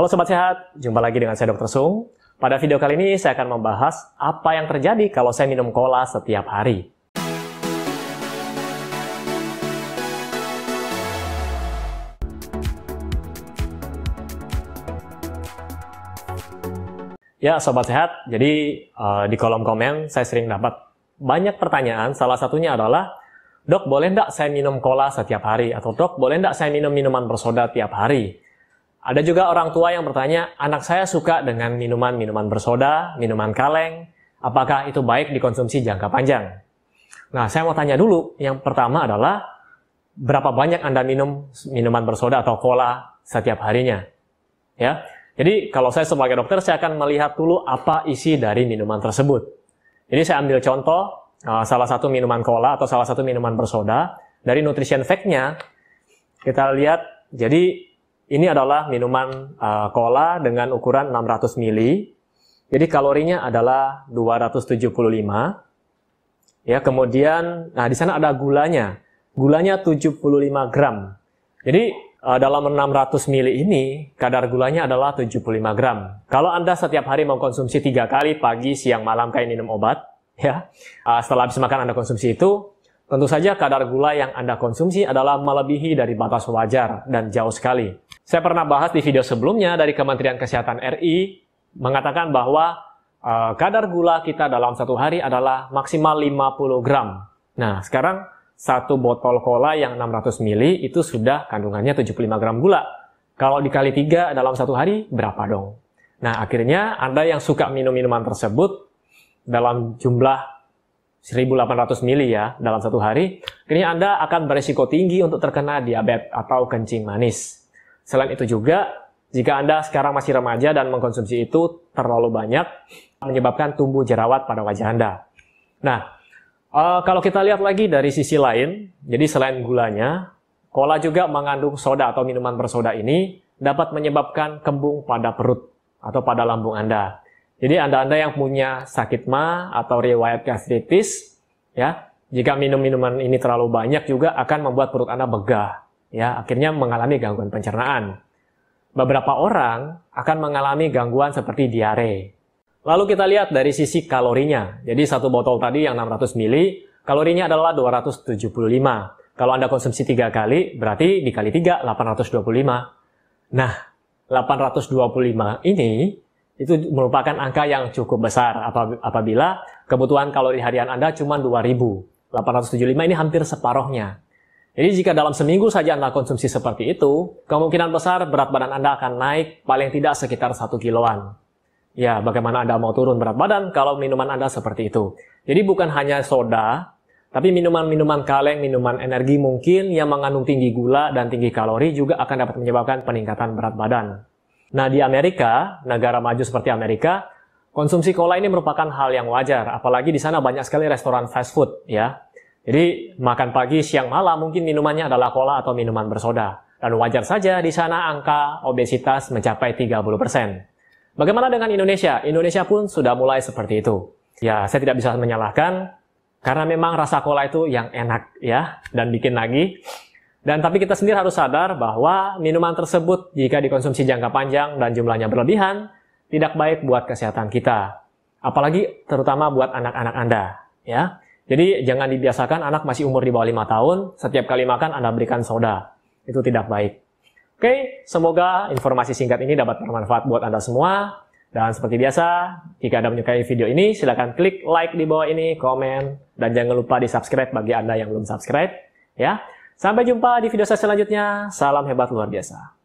Halo Sobat Sehat, jumpa lagi dengan saya Dr. Sung. Pada video kali ini saya akan membahas apa yang terjadi kalau saya minum cola setiap hari. Ya Sobat Sehat, jadi uh, di kolom komen saya sering dapat banyak pertanyaan, salah satunya adalah Dok, boleh enggak saya minum cola setiap hari? Atau dok, boleh enggak saya minum minuman bersoda tiap hari? Ada juga orang tua yang bertanya, anak saya suka dengan minuman-minuman bersoda, minuman kaleng, apakah itu baik dikonsumsi jangka panjang? Nah, saya mau tanya dulu. Yang pertama adalah, berapa banyak Anda minum minuman bersoda atau cola setiap harinya? Ya, jadi kalau saya sebagai dokter, saya akan melihat dulu apa isi dari minuman tersebut. Jadi saya ambil contoh, uh, salah satu minuman cola atau salah satu minuman bersoda. Dari nutrition fact-nya, kita lihat, jadi ini adalah minuman uh, cola dengan ukuran 600 ml. Jadi kalorinya adalah 275. Ya, kemudian nah di sana ada gulanya. Gulanya 75 gram. Jadi uh, dalam 600 ml ini kadar gulanya adalah 75 gram. Kalau Anda setiap hari mengkonsumsi tiga kali pagi, siang, malam kayak minum obat, ya. Uh, setelah habis makan Anda konsumsi itu, tentu saja kadar gula yang Anda konsumsi adalah melebihi dari batas wajar dan jauh sekali. Saya pernah bahas di video sebelumnya dari Kementerian Kesehatan RI mengatakan bahwa uh, kadar gula kita dalam satu hari adalah maksimal 50 gram. Nah, sekarang satu botol cola yang 600 ml itu sudah kandungannya 75 gram gula. Kalau dikali tiga dalam satu hari, berapa dong? Nah, akhirnya Anda yang suka minum minuman tersebut, dalam jumlah 1800 mili ya dalam satu hari, ini Anda akan berisiko tinggi untuk terkena diabetes atau kencing manis. Selain itu juga, jika Anda sekarang masih remaja dan mengkonsumsi itu terlalu banyak, menyebabkan tumbuh jerawat pada wajah Anda. Nah, uh, kalau kita lihat lagi dari sisi lain, jadi selain gulanya, cola juga mengandung soda atau minuman bersoda ini dapat menyebabkan kembung pada perut atau pada lambung Anda. Jadi Anda-Anda yang punya sakit ma atau riwayat gastritis, ya, jika minum minuman ini terlalu banyak juga akan membuat perut Anda begah, ya, akhirnya mengalami gangguan pencernaan. Beberapa orang akan mengalami gangguan seperti diare. Lalu kita lihat dari sisi kalorinya. Jadi satu botol tadi yang 600 ml, kalorinya adalah 275. Kalau Anda konsumsi tiga kali, berarti dikali 3, 825. Nah, 825 ini itu merupakan angka yang cukup besar apabila kebutuhan kalori harian Anda cuma 2000. 875 ini hampir separohnya. Jadi jika dalam seminggu saja Anda konsumsi seperti itu, kemungkinan besar berat badan Anda akan naik paling tidak sekitar 1 kiloan. Ya, bagaimana Anda mau turun berat badan kalau minuman Anda seperti itu? Jadi bukan hanya soda, tapi minuman-minuman kaleng, minuman energi mungkin yang mengandung tinggi gula dan tinggi kalori juga akan dapat menyebabkan peningkatan berat badan. Nah, di Amerika, negara maju seperti Amerika, konsumsi cola ini merupakan hal yang wajar, apalagi di sana banyak sekali restoran fast food, ya. Jadi, makan pagi, siang, malam mungkin minumannya adalah cola atau minuman bersoda. Dan wajar saja di sana angka obesitas mencapai 30%. Bagaimana dengan Indonesia? Indonesia pun sudah mulai seperti itu. Ya, saya tidak bisa menyalahkan karena memang rasa cola itu yang enak ya dan bikin lagi dan tapi kita sendiri harus sadar bahwa minuman tersebut jika dikonsumsi jangka panjang dan jumlahnya berlebihan tidak baik buat kesehatan kita. Apalagi terutama buat anak-anak Anda, ya. Jadi jangan dibiasakan anak masih umur di bawah 5 tahun, setiap kali makan Anda berikan soda. Itu tidak baik. Oke, semoga informasi singkat ini dapat bermanfaat buat Anda semua. Dan seperti biasa, jika Anda menyukai video ini, silahkan klik like di bawah ini, komen, dan jangan lupa di subscribe bagi Anda yang belum subscribe. Ya, Sampai jumpa di video saya selanjutnya. Salam hebat luar biasa.